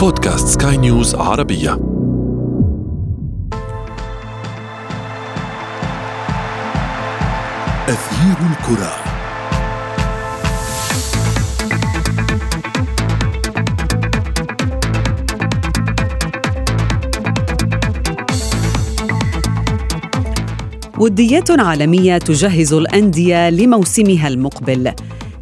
بودكاست سكاي نيوز عربية. أثير الكرة. وديات عالمية تجهز الأندية لموسمها المقبل.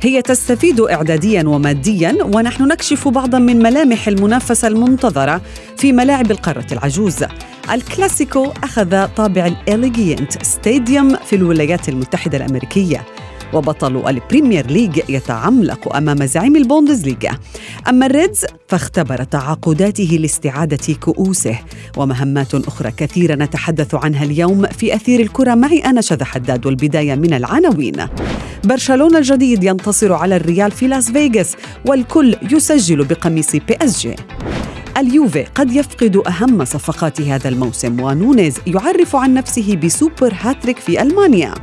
هي تستفيد إعداديا وماديا ونحن نكشف بعضا من ملامح المنافسة المنتظرة في ملاعب القارة العجوز. الكلاسيكو أخذ طابع ال Allegiant Stadium في الولايات المتحدة الأمريكية وبطل ال Premier League يتعملق أمام زعيم البوندسليغا أما ال Reds فاختبر تعاقداته لاستعادة كؤوسه ومهمات أخرى كثيرة نتحدث عنها اليوم في أثير الكرة معي أنا شذى حداد والبداية من العناوين. برشلونة الجديد ينتصر على الريال في لاس فيغاس والكل يسجل بقميص PSG. اليوفي قد يفقد أهم صفقات هذا الموسم ونونيز يعرف عن نفسه بسوبر هاتريك في ألمانيا.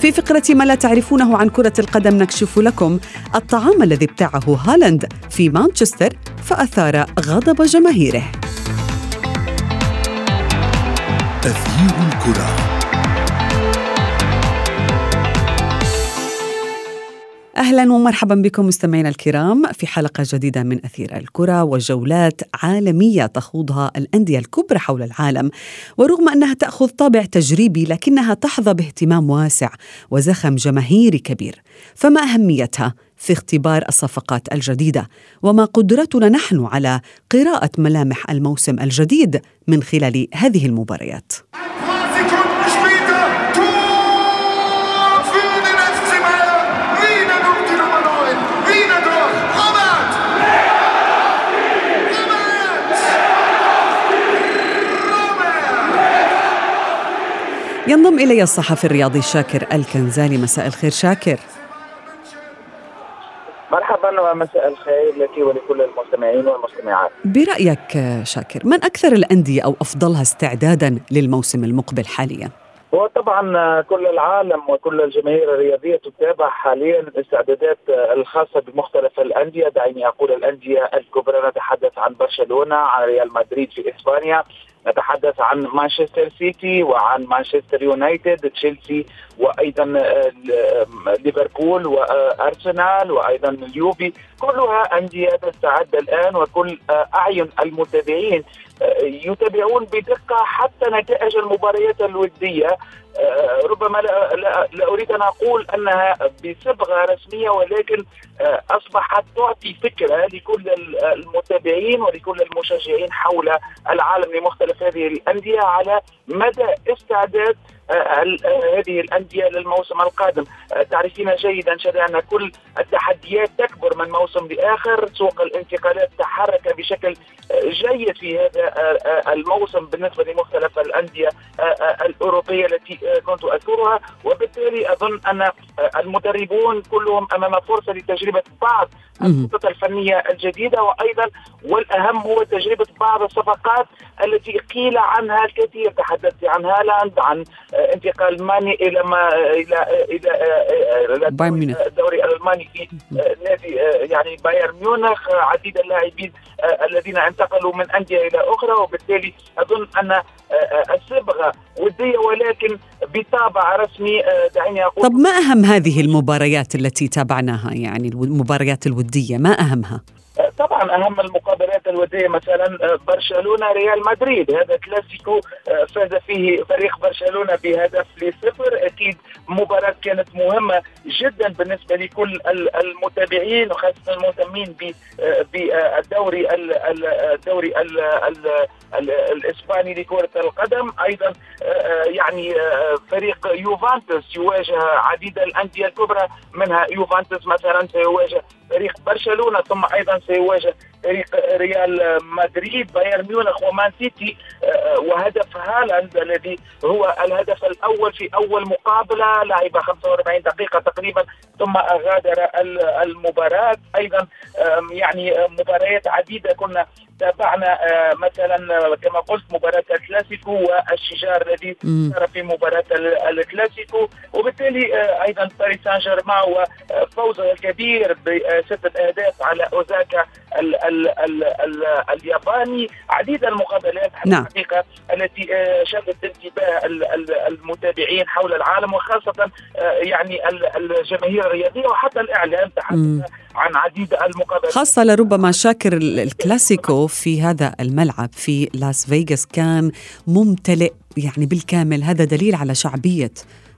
في فقرة ما لا تعرفونه عن كرة القدم نكشف لكم الطعام الذي ابتاعه هالاند في مانشستر فأثار غضب جماهيره. أثير الكرة. أهلا ومرحبا بكم مستمعينا الكرام في حلقة جديدة من أثير الكرة وجولات عالمية تخوضها الأندية الكبرى حول العالم. ورغم أنها تأخذ طابع تجريبي لكنها تحظى باهتمام واسع وزخم جماهيري كبير. فما أهميتها في اختبار الصفقات الجديدة؟ وما قدرتنا نحن على قراءة ملامح الموسم الجديد من خلال هذه المباريات؟ ينضم إلي الصحفي الرياضي شاكر الكنزالي مساء الخير شاكر. مرحبا ومساء الخير لك ولكل المستمعين والمستمعات. برأيك شاكر من أكثر الأندية أو أفضلها استعدادا للموسم المقبل حاليا؟ هو طبعا كل العالم وكل الجماهير الرياضية تتابع حاليا الاستعدادات الخاصة بمختلف الأندية. دعيني أقول الأندية الكبرى نتحدث عن برشلونة عن ريال مدريد في إسبانيا. نتحدث عن مانشستر سيتي وعن مانشستر يونايتد تشيلسي وأيضا آه، ليفربول وأرسنال وأيضا اليوفي. كلها أندية تستعد الآن وكل آه، أعين المتابعين آه، يتابعون بدقة حتى نتائج المباريات الوديه ربما لا, لا, لا أريد أن أقول أنها بصبغة رسمية ولكن أصبحت تعطي فكرة لكل المتابعين ولكل المشجعين حول العالم لمختلف هذه الأندية على مدى استعداد هذه الأندية للموسم القادم. تعرفين جيدا شذا أن كل التحديات تكبر من موسم لآخر. سوق الانتقالات تحرك بشكل جيد في هذا الموسم بالنسبة لمختلف الأندية الأوروبية التي كنت اذكرها وبالتالي أظن أن المدربون كلهم أمام فرصة لتجربة بعض الخطط الفنية الجديدة وأيضا والأهم هو تجربة بعض الصفقات التي قيل عنها الكثير تحدثت عن هالاند عن انتقال ماني إلى ما إلى إلى الدوري الألماني في نادي يعني بايرن ميونخ عديد اللاعبين الذين انتقلوا من أندية إلى أخرى وبالتالي أظن أن الصبغه ودية ولكن بطابع رسمي دعيني أقول طب ما أهم هذه المباريات التي تابعناها يعني المباريات الودية ما أهمها؟ طبعا أهم المقابلات الودية مثلا آه، برشلونة ريال مدريد. هذا كلاسيكو آه، فاز فيه فريق برشلونة بهدف لصفر. أكيد مباراة كانت مهمة جدا بالنسبة لكل المتابعين وخاصة المهتمين آه، بالدوري الدوري الإسباني لكرة القدم. أيضا يعني فريق يوفنتوس يواجه عديد الأندية الكبرى منها يوفنتوس مثلا سيواجه فريق برشلونة ثم أيضا سيواجه فريق ريال مدريد بايرن ميونخ ومان سيتي. آه، وهدف هالاند الذي هو الهدف الأول في أول مقابلة لعب 45 دقيقة تقريبا ثم غادر المباراة. أيضا يعني مباريات عديدة كنا تابعنا آه، مثلا كما قلت مباراة الكلاسيكو والشجار الذي صار في مباراة الكلاسيكو. وبالتالي آه، أيضا باريس سان جيرمان وفوزه الكبير بستة أهداف على أوزاكا ال ال ال الياباني عديد المقابلات نعم. الحقيقة التي آه، شغلت انتباه المتابعين حول العالم وخاصة آه، يعني الجماهير الرياضية وحتى الإعلام تحدث عن عديد المقابلات خاصة لربما شاكر الكلاسيكو في هذا الملعب في لاس فيغاس كان ممتلئ يعني بالكامل هذا دليل على شعبية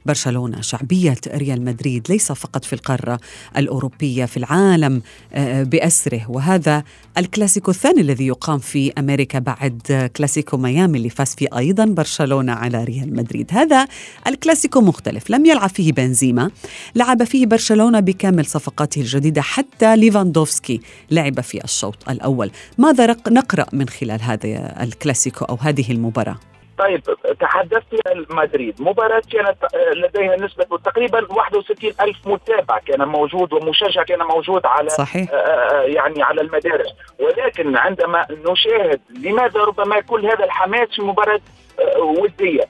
برشلونة. شعبية ريال مدريد ليس فقط في القارة الأوروبية في العالم آه، بأسره. وهذا الكلاسيكو الثاني الذي يقام في أمريكا بعد كلاسيكو ميامي اللي فاز فيه أيضا برشلونة على ريال مدريد. هذا الكلاسيكو مختلف. لم يلعب فيه بنزيما لعب فيه برشلونة بكامل صفقاته الجديدة حتى ليفاندوفسكي لعب في الشوط الأول. ماذا نقرأ من خلال هذا الكلاسيكو أو هذه المباراة؟ طيب تحدثت عن مدريد. مباراة كانت لديها نسبة تقريبا 61 ألف متابع كان موجود ومشجع كان موجود على صحيح. آه، آه، يعني على المدارج ولكن عندما نشاهد لماذا ربما كل هذا الحماس في مباراة آه، ودية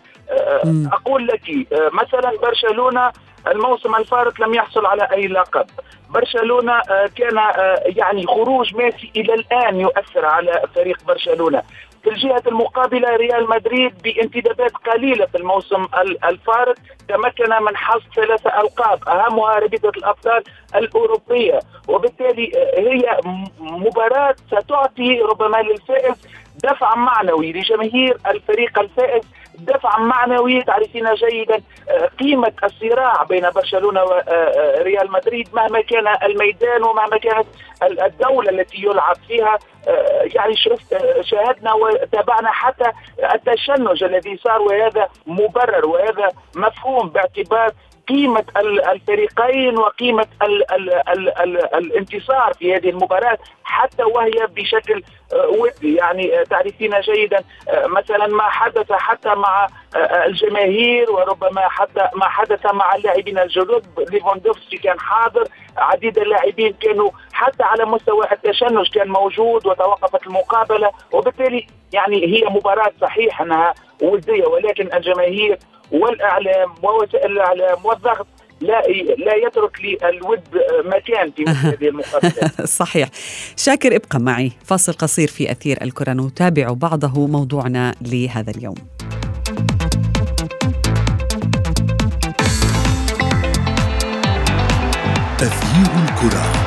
أقول لك مثلا برشلونة الموسم الفارط لم يحصل على أي لقب. برشلونة كان يعني خروج ميسي إلى الآن يؤثر على فريق برشلونة. في الجهة المقابلة ريال مدريد بانتدابات قليلة في الموسم الفارط تمكن من حصد ثلاثة ألقاب أهمها رابطة الأبطال الأوروبية. وبالتالي هي مباراة ستعطي ربما للفائز دفع معنوي لجماهير الفريق الفائز دفع معنوي تعرفين جيدا آه، قيمة الصراع بين برشلونة وريال آه، آه، مدريد مهما كان الميدان ومهما كانت الدولة التي يلعب فيها. يعني شفت شاهدنا وتابعنا حتى التشنج الذي صار وهذا مبرر وهذا مفهوم باعتبار قيمة الفريقين وقيمة ال ال ال ال الانتصار في هذه المباراة حتى وهي بشكل آه، ودي يعني آه، تعرفين جيدا آه، مثلا ما حدث حتى مع الجماهير وربما حتى ما حدث مع اللاعبين الجدد ليفاندوفسكي كان حاضر عديد اللاعبين كانوا حتى على مستوى التشنج كان موجود وتوقفت المقابلة وبالتالي يعني هي مباراة صحيح أنها ودية ولكن الجماهير والإعلام ووسائل الإعلام والضغط لا لا يترك للود مكان في هذه المقابلات. صحيح. شاكر ابقى معي. فاصل قصير في أثير الكرة نتابع بعده موضوعنا لهذا اليوم. تغيير الكره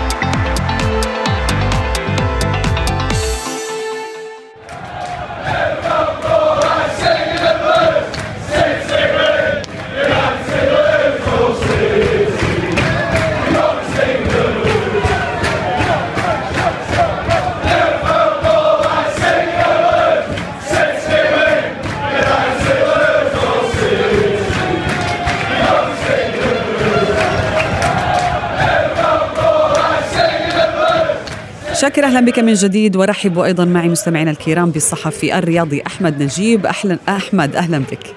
أهلا بك من جديد وأرحب أيضا معي مستمعينا الكرام بالصحفي الرياضي أحمد نجيب. أهلا أحمد أهلا بك.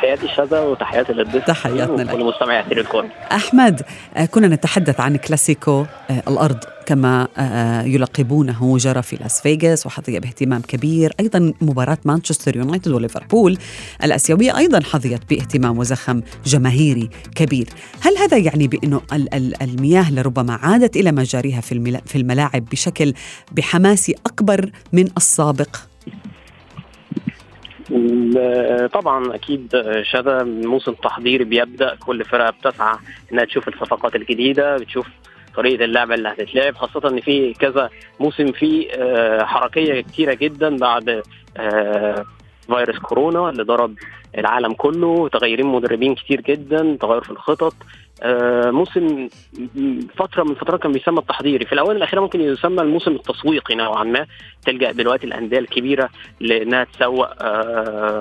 تحياتي شذا وتحياتي للضيف تحياتنا لكل مستمعيكم أحمد آه، كنا نتحدث عن كلاسيكو آه، الأرض كما آه، يلقبونه جرى في لاس فيغاس وحظي باهتمام كبير. أيضا مباراة مانشستر يونايتد وليفربول. الآسيوية أيضا حظيت باهتمام وزخم جماهيري كبير. هل هذا يعني بأنه المياه لربما عادت إلى مجاريها في الملاعب بشكل بحماس أكبر من السابق؟ طبعا أكيد شذا موسم تحضيري بيبدأ كل فرقة بتسعى إنها تشوف الصفقات الجديدة بتشوف طريقة اللعبه اللي هتتلعب خاصة إن في كذا موسم فيه آه، حركية كتيرة جدا بعد آه، فيروس كورونا اللي ضرب العالم كله تغيير مدربين كتير جدا تغير في الخطط. آه، موسم فترة من الفترات كان بيسمى التحضيري. في الاوان الأخيرة ممكن يسمى الموسم التسويقي نوعا ما. تلجأ دلوقتي الأندية الكبيرة لإنها تسوق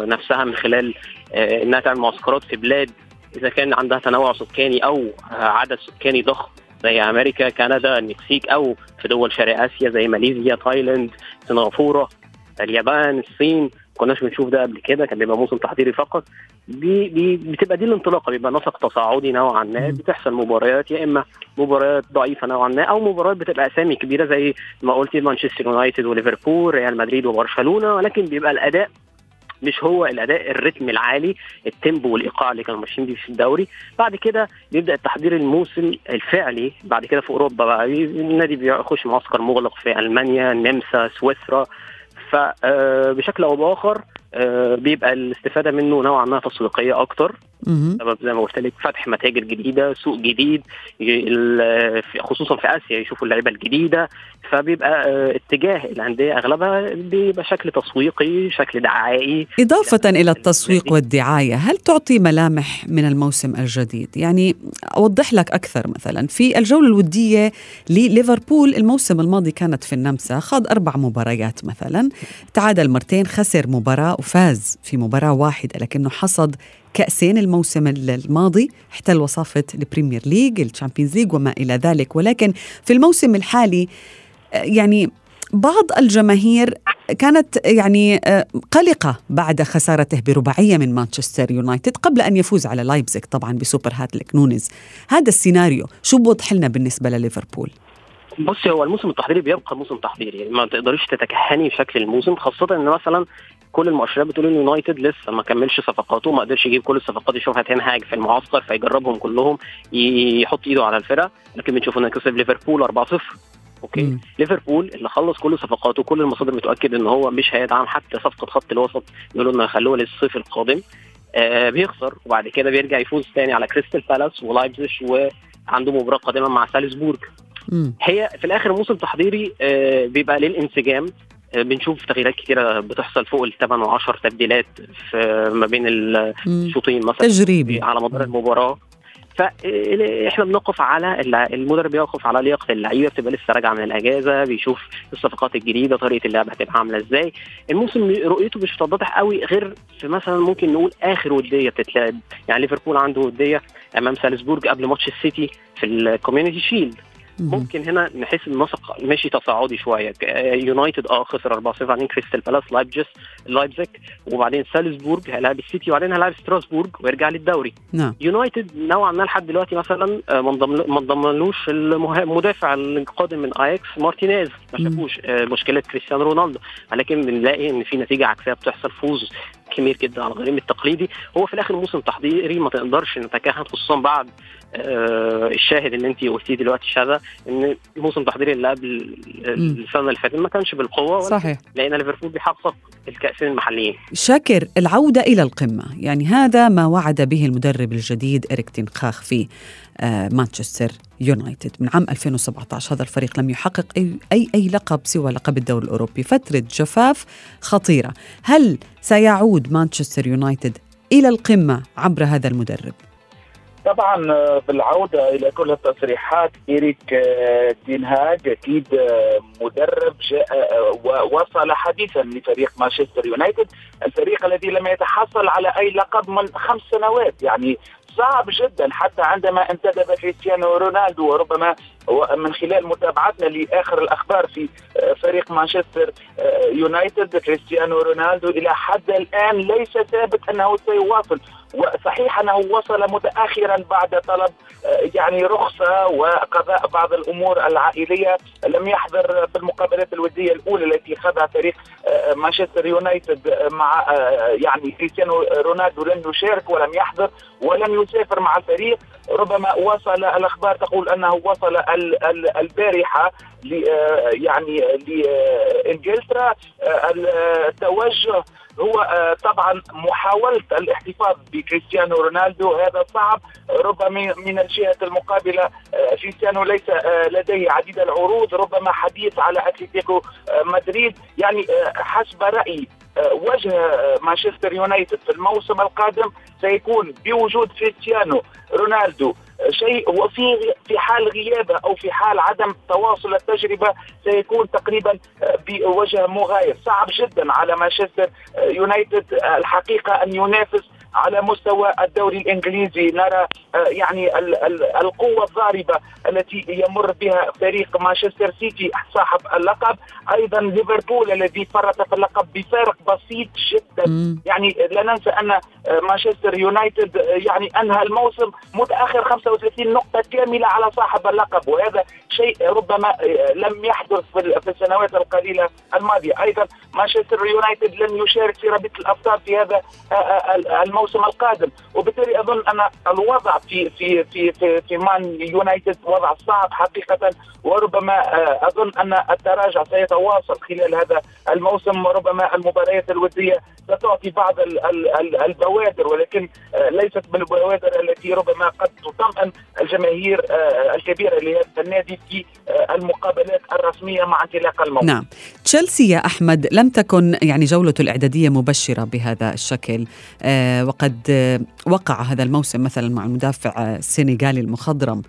نفسها من خلال إنها تعمل معسكرات في بلاد. إذا كان عندها تنوع سكاني أو عدد سكاني ضخم زي أمريكا كندا المكسيك أو في دول شرق آسيا زي ماليزيا تايلاند سنغافورة اليابان الصين. ما كناش بنشوف ده قبل كده كان بيبقى موسم تحضيري فقط. بي بي بتبقى دي الانطلاقة بيبقى نسق تصاعدي نوعا ما بتحصل مباريات يا إما مباريات ضعيفة نوعا ما أو مباريات بتبقى أسامي كبيرة زي ما قلت مانشستر يونايتد وليفربول ريال مدريد وبرشلونة. ولكن بيبقى الأداء مش هو الأداء ال rhythm العالي ال tempo والإيقاع اللي كانوا ماشيين بيه في الدوري. بعد كده بيبدأ التحضير الموسم الفعلي بعد كده في أوروبا بقى النادي بيخش معسكر مغلق في ألمانيا النمسا سويسرا. فبشكل أو بآخر آه، بيبقى الاستفادة منه نوعا ما تسويقية أكتر. سبب زي ما قلت لك فتح متاجر جديدة سوق جديد خصوصا في آسيا يشوفوا اللعيبة الجديدة فبيبقى آه، اتجاه الأندية أغلبها بيبقى شكل تسويقي شكل دعائي. إضافة إلى التسويق والدعاية هل تعطي ملامح من الموسم الجديد؟ يعني أوضح لك أكثر مثلا في الجولة الودية ليفربول الموسم الماضي كانت في النمسا خاض أربع مباريات مثلا تعادل مرتين خسر مباراة وفاز في مباراة واحدة لكنه حصد كأسين الموسم الماضي احتل وصافة ال Premier League ال Champions League وما إلى ذلك. ولكن في الموسم الحالي يعني بعض الجماهير كانت يعني قلقة بعد خسارته برباعية من مانشستر يونايتد قبل أن يفوز على لايبزيك طبعا بسوبر هاتريك نونيز هذا السيناريو شو بوضح لنا بالنسبة لليفربول؟ بصي هو الموسم التحضيري بيبقى موسم تحضيري يعني ما تقدريش تتكهني بشكل الموسم خاصة إن مثلا كل المؤشرات بتقول إن يونايتد لسه ما كملش صفقاته ما قدرش يجيب كل الصفقات يشوفها تن هاج في المعسكر فيجربهم كلهم يحط إيده على الفرقة. لكن بنشوف إنه كسب ليفربول 4-0 okay؟ مم. ليفربول اللي خلص كل صفقاته كل المصادر بتؤكد إن هو مش هيدعم حتى صفقة خط الوسط يقولوا إنه يخلوها للصيف القادم. آه بيخسر وبعد كده بيرجع يفوز تاني على كريستال بالاس ولايبزيش وعنده مباراة قادمة مع سالزبورج. هي في الآخر موسم تحضيري آه بيبقى للانسجام بنشوف تغييرات كثيره بتحصل فوق الثمان وعشر تبديلات في ما بين الشوطين مثلا. تجريبي. على مدار المباراة. فاحنا بنقف على المدرب بيقف على لياقة اللعيبة بتبقى لسه راجعة من الأجازة بيشوف الصفقات الجديدة طريقة اللعب هتبقى عاملة إزاي. الموسم رؤيته مش بتتضح قوي غير في مثلا ممكن نقول آخر ودية بتتلعب. يعني ليفربول عنده ودية أمام سالزبورج قبل ماتش السيتي في ال Community Shield ممكن هنا نحس النسق ماشي تصاعدي شوية. يونايتد آه خسر 4-0 بعدين كريستال بالاس لايبجس لايبزيك وبعدين سالزبورج هيلاعب السيتي وبعدين هيلاعب ستراسبورج ويرجع للدوري. نعم. يونايتد نوعا ما لحد دلوقتي مثلا آه، ما انضملوش المدافع القادم من اياكس مارتينيز. ما شافوش آه، مشكلة كريستيانو رونالدو. ولكن بنلاقي إن في نتيجة عكسية بتحصل فوز كبير جدا على الغريم التقليدي. هو في الآخر موسم تحضيري ما تقدرش نتكهن خصوصا بعد الشاهد اللي انت قلتيه دلوقتي شذا إن الموسم التحضيري اللي قبل السنة اللي فاتت ما كانش بالقوة صحيح. لأن ليفربول بيحقق الكأسين المحليين. شاكر العودة إلى القمة. يعني هذا ما وعد به المدرب الجديد إريك تنخاخ في آه مانشستر يونايتد. من عام 2017 هذا الفريق لم يحقق أي, أي, أي لقب سوى لقب الدوري الأوروبي. فترة جفاف خطيرة. هل سيعود مانشستر يونايتد إلى القمة عبر هذا المدرب؟ طبعا آه، بالعودة إلى كل التصريحات إيريك آه، تينهاج أكيد آه، مدرب جاء ووصل حديثا لفريق مانشستر يونايتد الفريق الذي لم يتحصل على أي لقب من خمس سنوات. يعني صعب جدا حتى عندما انتدب كريستيانو رونالدو وربما من خلال متابعتنا لآخر الأخبار في فريق مانشستر يونايتد كريستيانو رونالدو إلى حد الآن ليس ثابت أنه سيواصل. وصحيح أنه وصل متاخرا بعد طلب آه، يعني رخصة وقضاء بعض الأمور العائلية لم يحضر في المقابلات الودية الأولى التي خاضها فريق آه، مانشستر يونايتد مع آه، يعني كريستيانو رونالدو. لم يشارك ولم يحضر ولم يسافر مع الفريق. ربما وصل الأخبار تقول أنه وصل البارحة يعني لانجلترا التوجه هو آه، طبعا محاولة الاحتفاظ بكريستيانو رونالدو. هذا صعب. ربما من الجهة المقابلة آه، كريستيانو ليس آه، لديه عديد العروض. ربما حديث على أتلتيكو مدريد. يعني حسب رأيي وجه مانشستر يونايتد في الموسم القادم سيكون بوجود كريستيانو رونالدو شيء وفي في حال غيابة أو في حال عدم تواصل التجربة سيكون تقريبا بوجه مغاير. صعب جدا على مانشستر يونايتد الحقيقة أن ينافس على مستوى الدوري الإنجليزي. نرى يعني القوة الضاربة التي يمر بها فريق مانشستر سيتي صاحب اللقب. أيضا ليفربول الذي فرط في اللقب بفارق بسيط جدا. يعني لا ننسى أن مانشستر يونايتد يعني أنهى الموسم متأخر 35 نقطة كاملة على صاحب اللقب. وهذا شيء ربما لم يحدث في السنوات القليلة الماضية. أيضا مانشستر يونايتد لن يشارك في رابطة الأبطال في هذا الموسم. القادم. وبالتالي أظن أن الوضع في في في في, في مان يونايتد وضع صعب حقيقة. وربما أظن أن التراجع سيتواصل خلال هذا الموسم. وربما المباريات الودية ستعطي بعض البوادر ولكن ليست بالبوادر التي ربما قد تطمئن الجماهير الكبيرة لهذا النادي في المقابلات الرسمية مع انطلاق الموسم. نعم، تشيلسي يا أحمد لم تكن يعني جولته الإعدادية مبشرة بهذا الشكل. آه وقد وقع هذا الموسم مثلا مع المدافع السنغالي المخضرم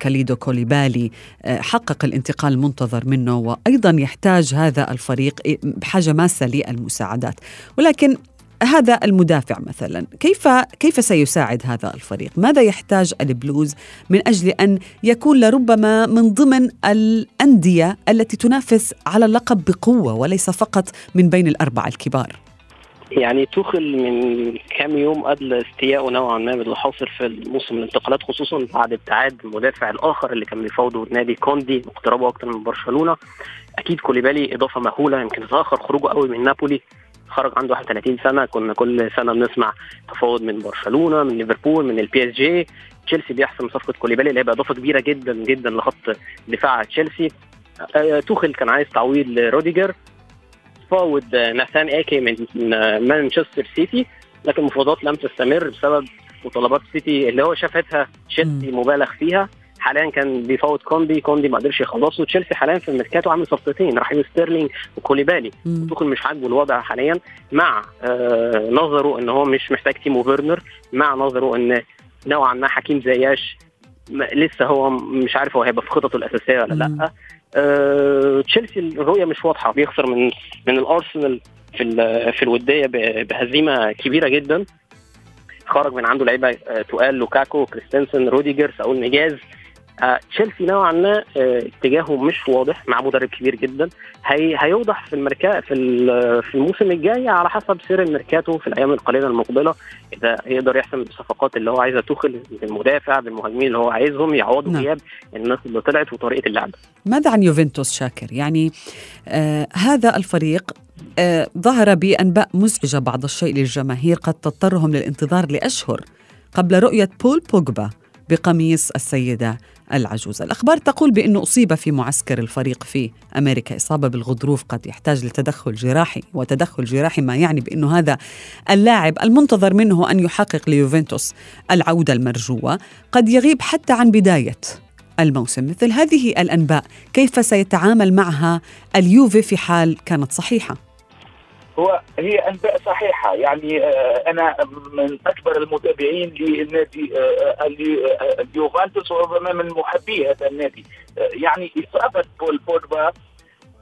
كاليدو كوليبالي حقق الانتقال المنتظر منه وأيضا يحتاج هذا الفريق بحاجة ماسة للمساعدات ولكن هذا المدافع مثلا كيف كيف سيساعد هذا الفريق؟ ماذا يحتاج البلوز من أجل أن يكون لربما من ضمن الأندية التي تنافس على اللقب بقوة وليس فقط من بين الأربعة الكبار؟ يعني توخل من كام يوم قبل استيائه نوعا ما باللي حاصل في موسم الانتقالات خصوصا بعد ابتعاد المدافع الآخر اللي كان بيفاوضه نادي كوندي واقترابه أكثر من برشلونة. أكيد كوليبالي إضافة مهولة يمكن تاخر خروجه قوي من نابولي. خرج عنده 31 سنة كنا كل سنة بنسمع تفاوض من برشلونة من ليفربول من ال PSG تشيلسي بيحسم صفقة كوليبالي اللي هيبقى إضافة كبيرة جدا جدا لخط دفاع تشيلسي. توخل كان عايز تعويض لروديجر. فاوض ناثان ايكي من مانشستر سيتي لكن المفاوضات لم تستمر بسبب مطالبات سيتي اللي هو شافتها تشيلسي مبالغ فيها. حاليا كان بيفاوض كوندي كوندي ما قدرش يخلصه. تشيلسي حاليا في الميركاتو عامل صفقتين رحيم ستيرلينج وكوليبالي. توخل مش عاجبه الوضع حاليا مع آه نظره إن هو مش محتاج تيمو فيرنر مع نظره إن نوعا ما حكيم زياش لسه هو مش عارف هو هيبقى في خططه الأساسية ولا لأ. تشيلسي الرؤية مش واضحة. بيخسر من من الأرسنال في في الودية بهزيمة كبيرة جدا. خرج من عنده لعيبة آه تقال لوكاكو كريستنسن روديجر ساول نجاز آه تشيلسي نوعا ما آه اتجاهه مش واضح مع مدرب كبير جدا هي هيوضح في المركا في في الموسم الجاي على حسب سير الميركاتو في الأيام القليلة المقبلة إذا يقدر يحسم الصفقات اللي هو عايزها توخل بالمدافع بالمهاجمين اللي هو عايزهم يعوضوا نعم. غياب الناس اللي طلعت وطريقة اللعب. ماذا عن يوفنتوس شاكر؟ يعني آه هذا الفريق آه ظهر بأنباء مزعجة بعض الشيء للجماهير قد تضطرهم للانتظار لأشهر قبل رؤية بول بوجبا بقميص السيدة العجوز. الأخبار تقول بأنه أصيب في معسكر الفريق في أمريكا. إصابة بالغضروف قد يحتاج لتدخل جراحي وتدخل جراحي ما يعني بأنه هذا اللاعب المنتظر منه أن يحقق ليوفنتوس العودة المرجوة. قد يغيب حتى عن بداية الموسم. مثل هذه الأنباء كيف سيتعامل معها اليوفي في حال كانت صحيحة؟ هو هي أنباء صحيحة. يعني أنا من أكبر المتابعين للنادي اليوفنتوس وربما من محبي هذا النادي. يعني إصابة بول بوجبا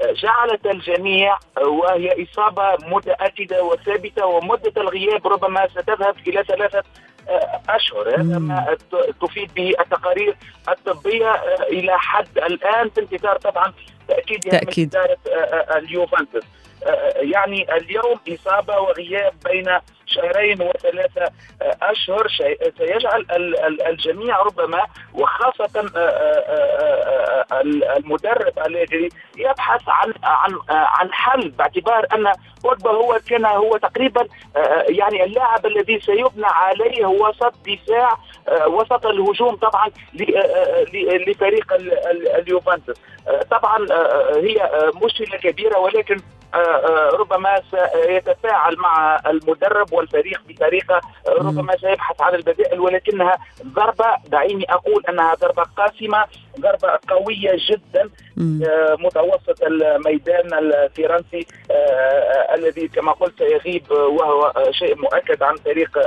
جعلت الجميع وهي إصابة متأكدة وثابتة ومدة الغياب ربما ستذهب إلى ثلاثة أشهر. هذا ما تفيد به التقارير الطبيه إلى حد الآن في انتظار طبعا تأكيد تأكيد. اليوفنتوس. يعني اليوم إصابة وغياب بين شهرين وثلاثة أشهر سيجعل الجميع ربما وخاصة المدرب أليجري يبحث عن عن عن حل باعتبار أن بوجبا هو كان هو تقريبا يعني اللاعب الذي سيبنى عليه وسط دفاع وسط الهجوم طبعا لفريق اليوفنتوس. طبعا هي مشكلة كبيرة ولكن ربما سيتفاعل مع المدرب والفريق بطريقة ربما سيبحث عن البدائل ولكنها ضربة. دعيني أقول أنها ضربة قاسمة ضربة قوية جدا متوسط الميدان الفرنسي الذي كما قلت سيغيب وهو شيء مؤكد عن فريق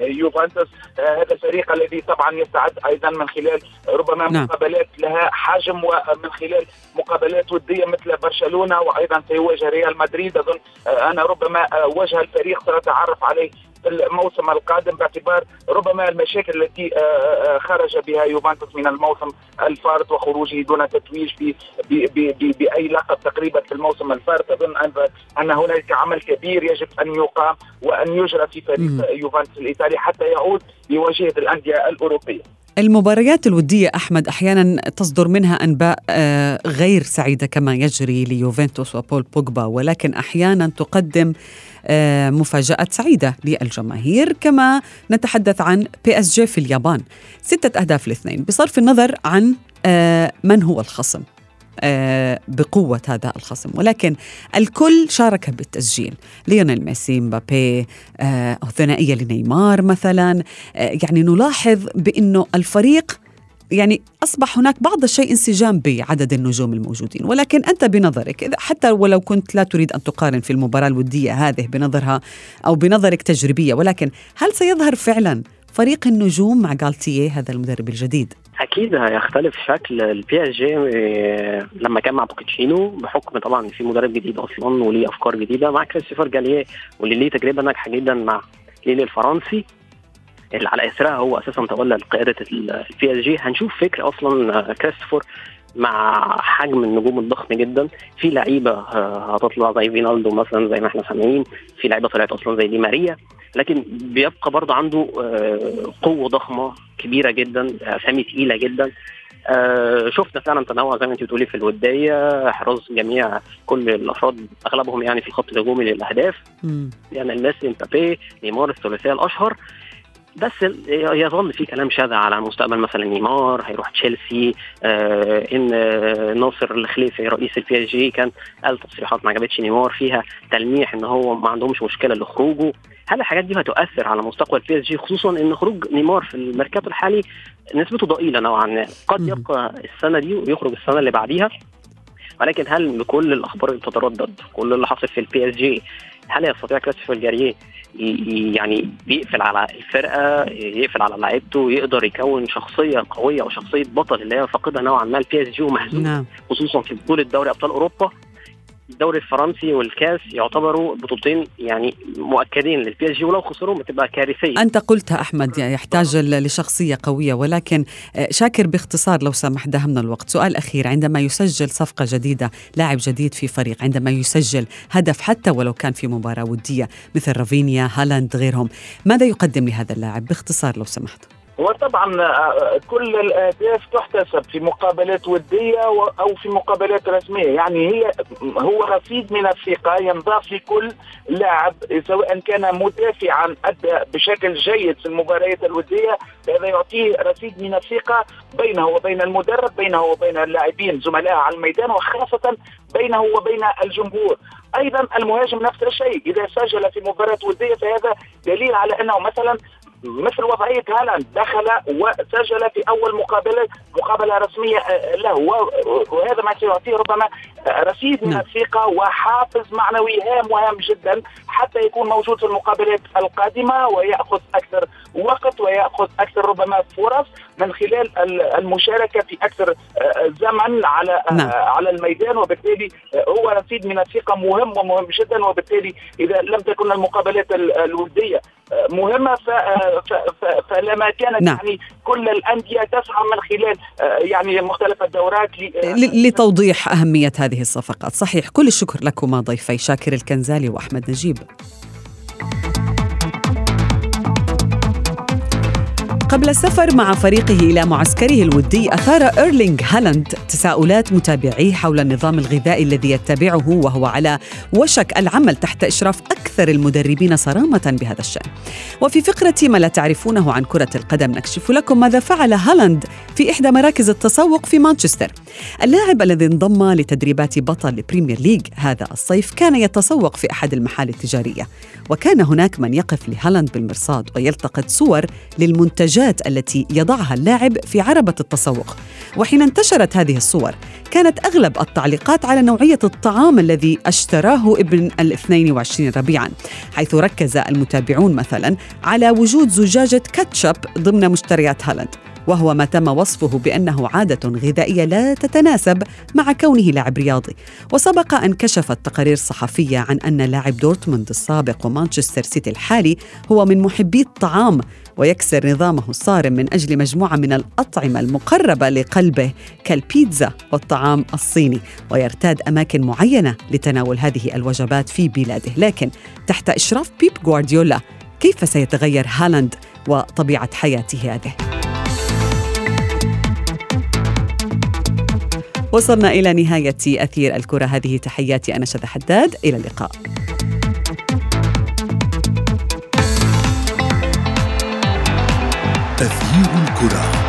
يوفنتوس. هذا الفريق الذي طبعا يستعد أيضا من خلال ربما نعم. مقابلات لها حجم ومن خلال مقابلات ودية مثل برشلونة وأيضا سيواجه ريال مدريد. أظن أنا ربما وجه الفريق سنتعرف عليه الموسم القادم باعتبار ربما المشاكل التي خرج بها يوفنتوس من الموسم الفارط وخروجه دون تتويج بأي لقب تقريبا في الموسم الفارط أظن أن هنالك عمل كبير يجب أن يقام وأن يجرى في فريق يوفنتوس الإيطالي حتى يعود لواجهه الأندية الأوروبية. المباريات الودية أحمد أحيانا تصدر منها أنباء آه، غير سعيدة كما يجري ليوفنتوس وبول بوجبا ولكن أحيانا تقدم آه، مفاجآت سعيدة للجماهير كما نتحدث عن PSG في اليابان. ستة أهداف لاثنين. بصرف النظر عن آه، من هو الخصم؟ بقوة هذا الخصم. ولكن الكل شارك بالتسجيل. ليونيل ميسي مبابي أو ثنائية لنيمار مثلا. يعني نلاحظ بأنه الفريق يعني أصبح هناك بعض الشيء انسجام بعدد النجوم الموجودين. ولكن أنت بنظرك حتى ولو كنت لا تريد أن تقارن في المباراة الودية هذه بنظرها أو بنظرك تجريبية ولكن هل سيظهر فعلا فريق النجوم مع غالتيه هذا المدرب الجديد؟ أكيد هيختلف شكل ال PSG آه، لما كان مع بوكيتينو بحكم طبعا في مدرب جديد أصلا وليه أفكار جديدة مع كريستوفر جالتييه واللي ليه تجربة ناجحة جدا مع ليل الفرنسي اللي على إثرها هو أساسا تولى قياده ال PSG هنشوف فكر أصلا آه، كريستوفر مع حجم النجوم الضخم جدا. في لعيبة آه، هتطلع زي فينالدوم مثلا زي ما إحنا سامعين. في لعيبة طلعت أصلا زي دي ماريا. لكن بيبقى برضه عنده آه، قوة ضخمة كبيرة جدا أسامي تقيلة جدا. آه شفنا فعلا تنوع زي ما انت بتقولي في الودية. إحراز جميع كل الأفراد أغلبهم يعني في الخط الهجومي للأهداف. يعني ميسي مبابي نيمار الثلاثيه الأشهر. بس يظل في كلام شاذ على مستقبل مثلا نيمار هيروح تشيلسي آه إن ناصر الخليفي رئيس ال PSG كان قال تصريحات ما عجبتش نيمار فيها تلميح إن هو ما عندهمش مشكلة لخروجه. هل الحاجات دي هتؤثر على مستقبل PSG خصوصا إن خروج نيمار في الميركاتو الحالي نسبته ضئيلة نوعا ما؟ قد يبقى السنة دي ويخرج السنة اللي بعديها. ولكن هل بكل الأخبار اللي بتتردد كل اللي حصل في ال PSG هل يستطيع كريستوفر جالتييه يعني بيقفل على الفرقة يقفل على لعيبته يقدر يكون شخصية قوية أو شخصية بطل اللي هي فاقدها نوعا ما ال PSG ومهزوم نعم. خصوصا في بطولة دوري أبطال أوروبا الدوري الفرنسي والكاس يعتبروا بطولتين يعني مؤكدين لل PSG ولو خسروا بتبقى كارثية. أنت قلتها أحمد يعني يحتاج لشخصية قوية ولكن آه، شاكر باختصار لو سمحت داهمنا الوقت. سؤال أخير عندما يسجل صفقة جديدة لاعب جديد في فريق عندما يسجل هدف حتى ولو كان في مباراة ودية مثل رافينيا هالاند غيرهم ماذا يقدم لهذا اللاعب؟ باختصار لو سمحت. وطبعا آه، كل الاهداف تحتسب في مقابلات ودية أو في مقابلات رسمية. يعني هي هو رصيد من الثقة ينضاف لكل لاعب سواء كان مدافعا أدى بشكل جيد في المباريات الودية. هذا يعطيه رصيد من الثقة بينه وبين المدرب بينه وبين اللاعبين زملائه على الميدان وخاصة بينه وبين الجمهور. أيضا المهاجم نفس الشيء. إذا سجل في مباراة ودية فهذا دليل على أنه مثلا مثل وضعية هالاند دخل وسجل في أول مقابلة مقابلة رسمية آه، له وهذا ما سيعطيه ربما رصيد من نعم. الثقة وحافز معنوي هام وهام جدا حتى يكون موجود في المقابلات القادمة ويأخذ أكثر وقت ويأخذ أكثر ربما فرص من خلال المشاركة في أكثر آه، زمن على آه، نعم. على الميدان وبالتالي هو رصيد من الثقة مهم ومهم جدا وبالتالي إذا لم تكن المقابلات الوديه مهمة فلما كانت نعم. يعني كل الأندية تسعى من خلال آه، يعني مختلف الدورات آه، لتوضيح أهمية هذه الصفقات صحيح كل الشكر لكما ضيفي شاكر الكنزالي وأحمد نجيب قبل السفر مع فريقه إلى معسكره الودي أثار إيرلينغ هالاند تساؤلات متابعيه حول النظام الغذائي الذي يتبعه وهو على وشك العمل تحت إشراف أكثر المدربين صرامة بهذا الشأن. وفي فقرة ما لا تعرفونه عن كرة القدم نكشف لكم ماذا فعل هالاند في إحدى مراكز التسوق في مانشستر. اللاعب الذي انضم لتدريبات بطل ال Premier League هذا الصيف كان يتسوق في أحد المحال التجارية. وكان هناك من يقف لهالاند بالمرصاد ويلتقط صور للمنتجات التي يضعها اللاعب في عربة التسوق. وحين انتشرت هذه الصور كانت أغلب التعليقات على نوعية الطعام الذي اشتراه ابن الاثنين وعشرين ربيعا حيث ركز المتابعون مثلا على وجود زجاجة كاتشب ضمن مشتريات هالاند. وهو ما تم وصفه بأنه عادة غذائية لا تتناسب مع كونه لاعب رياضي. وسبق أن كشفت تقارير صحفية عن أن لاعب دورتموند السابق ومانشستر سيتي الحالي هو من محبي الطعام ويكسر نظامه الصارم من أجل مجموعة من الأطعمة المقربة لقلبه كالبيتزا والطعام الصيني. ويرتاد أماكن معينة لتناول هذه الوجبات في بلاده. لكن تحت إشراف بيب غوارديولا كيف سيتغير هالاند وطبيعة حياته هذه؟ وصلنا إلى نهاية أثير الكرة. هذه تحياتي أنا شذى حداد. إلى اللقاء. تغيير الكرة.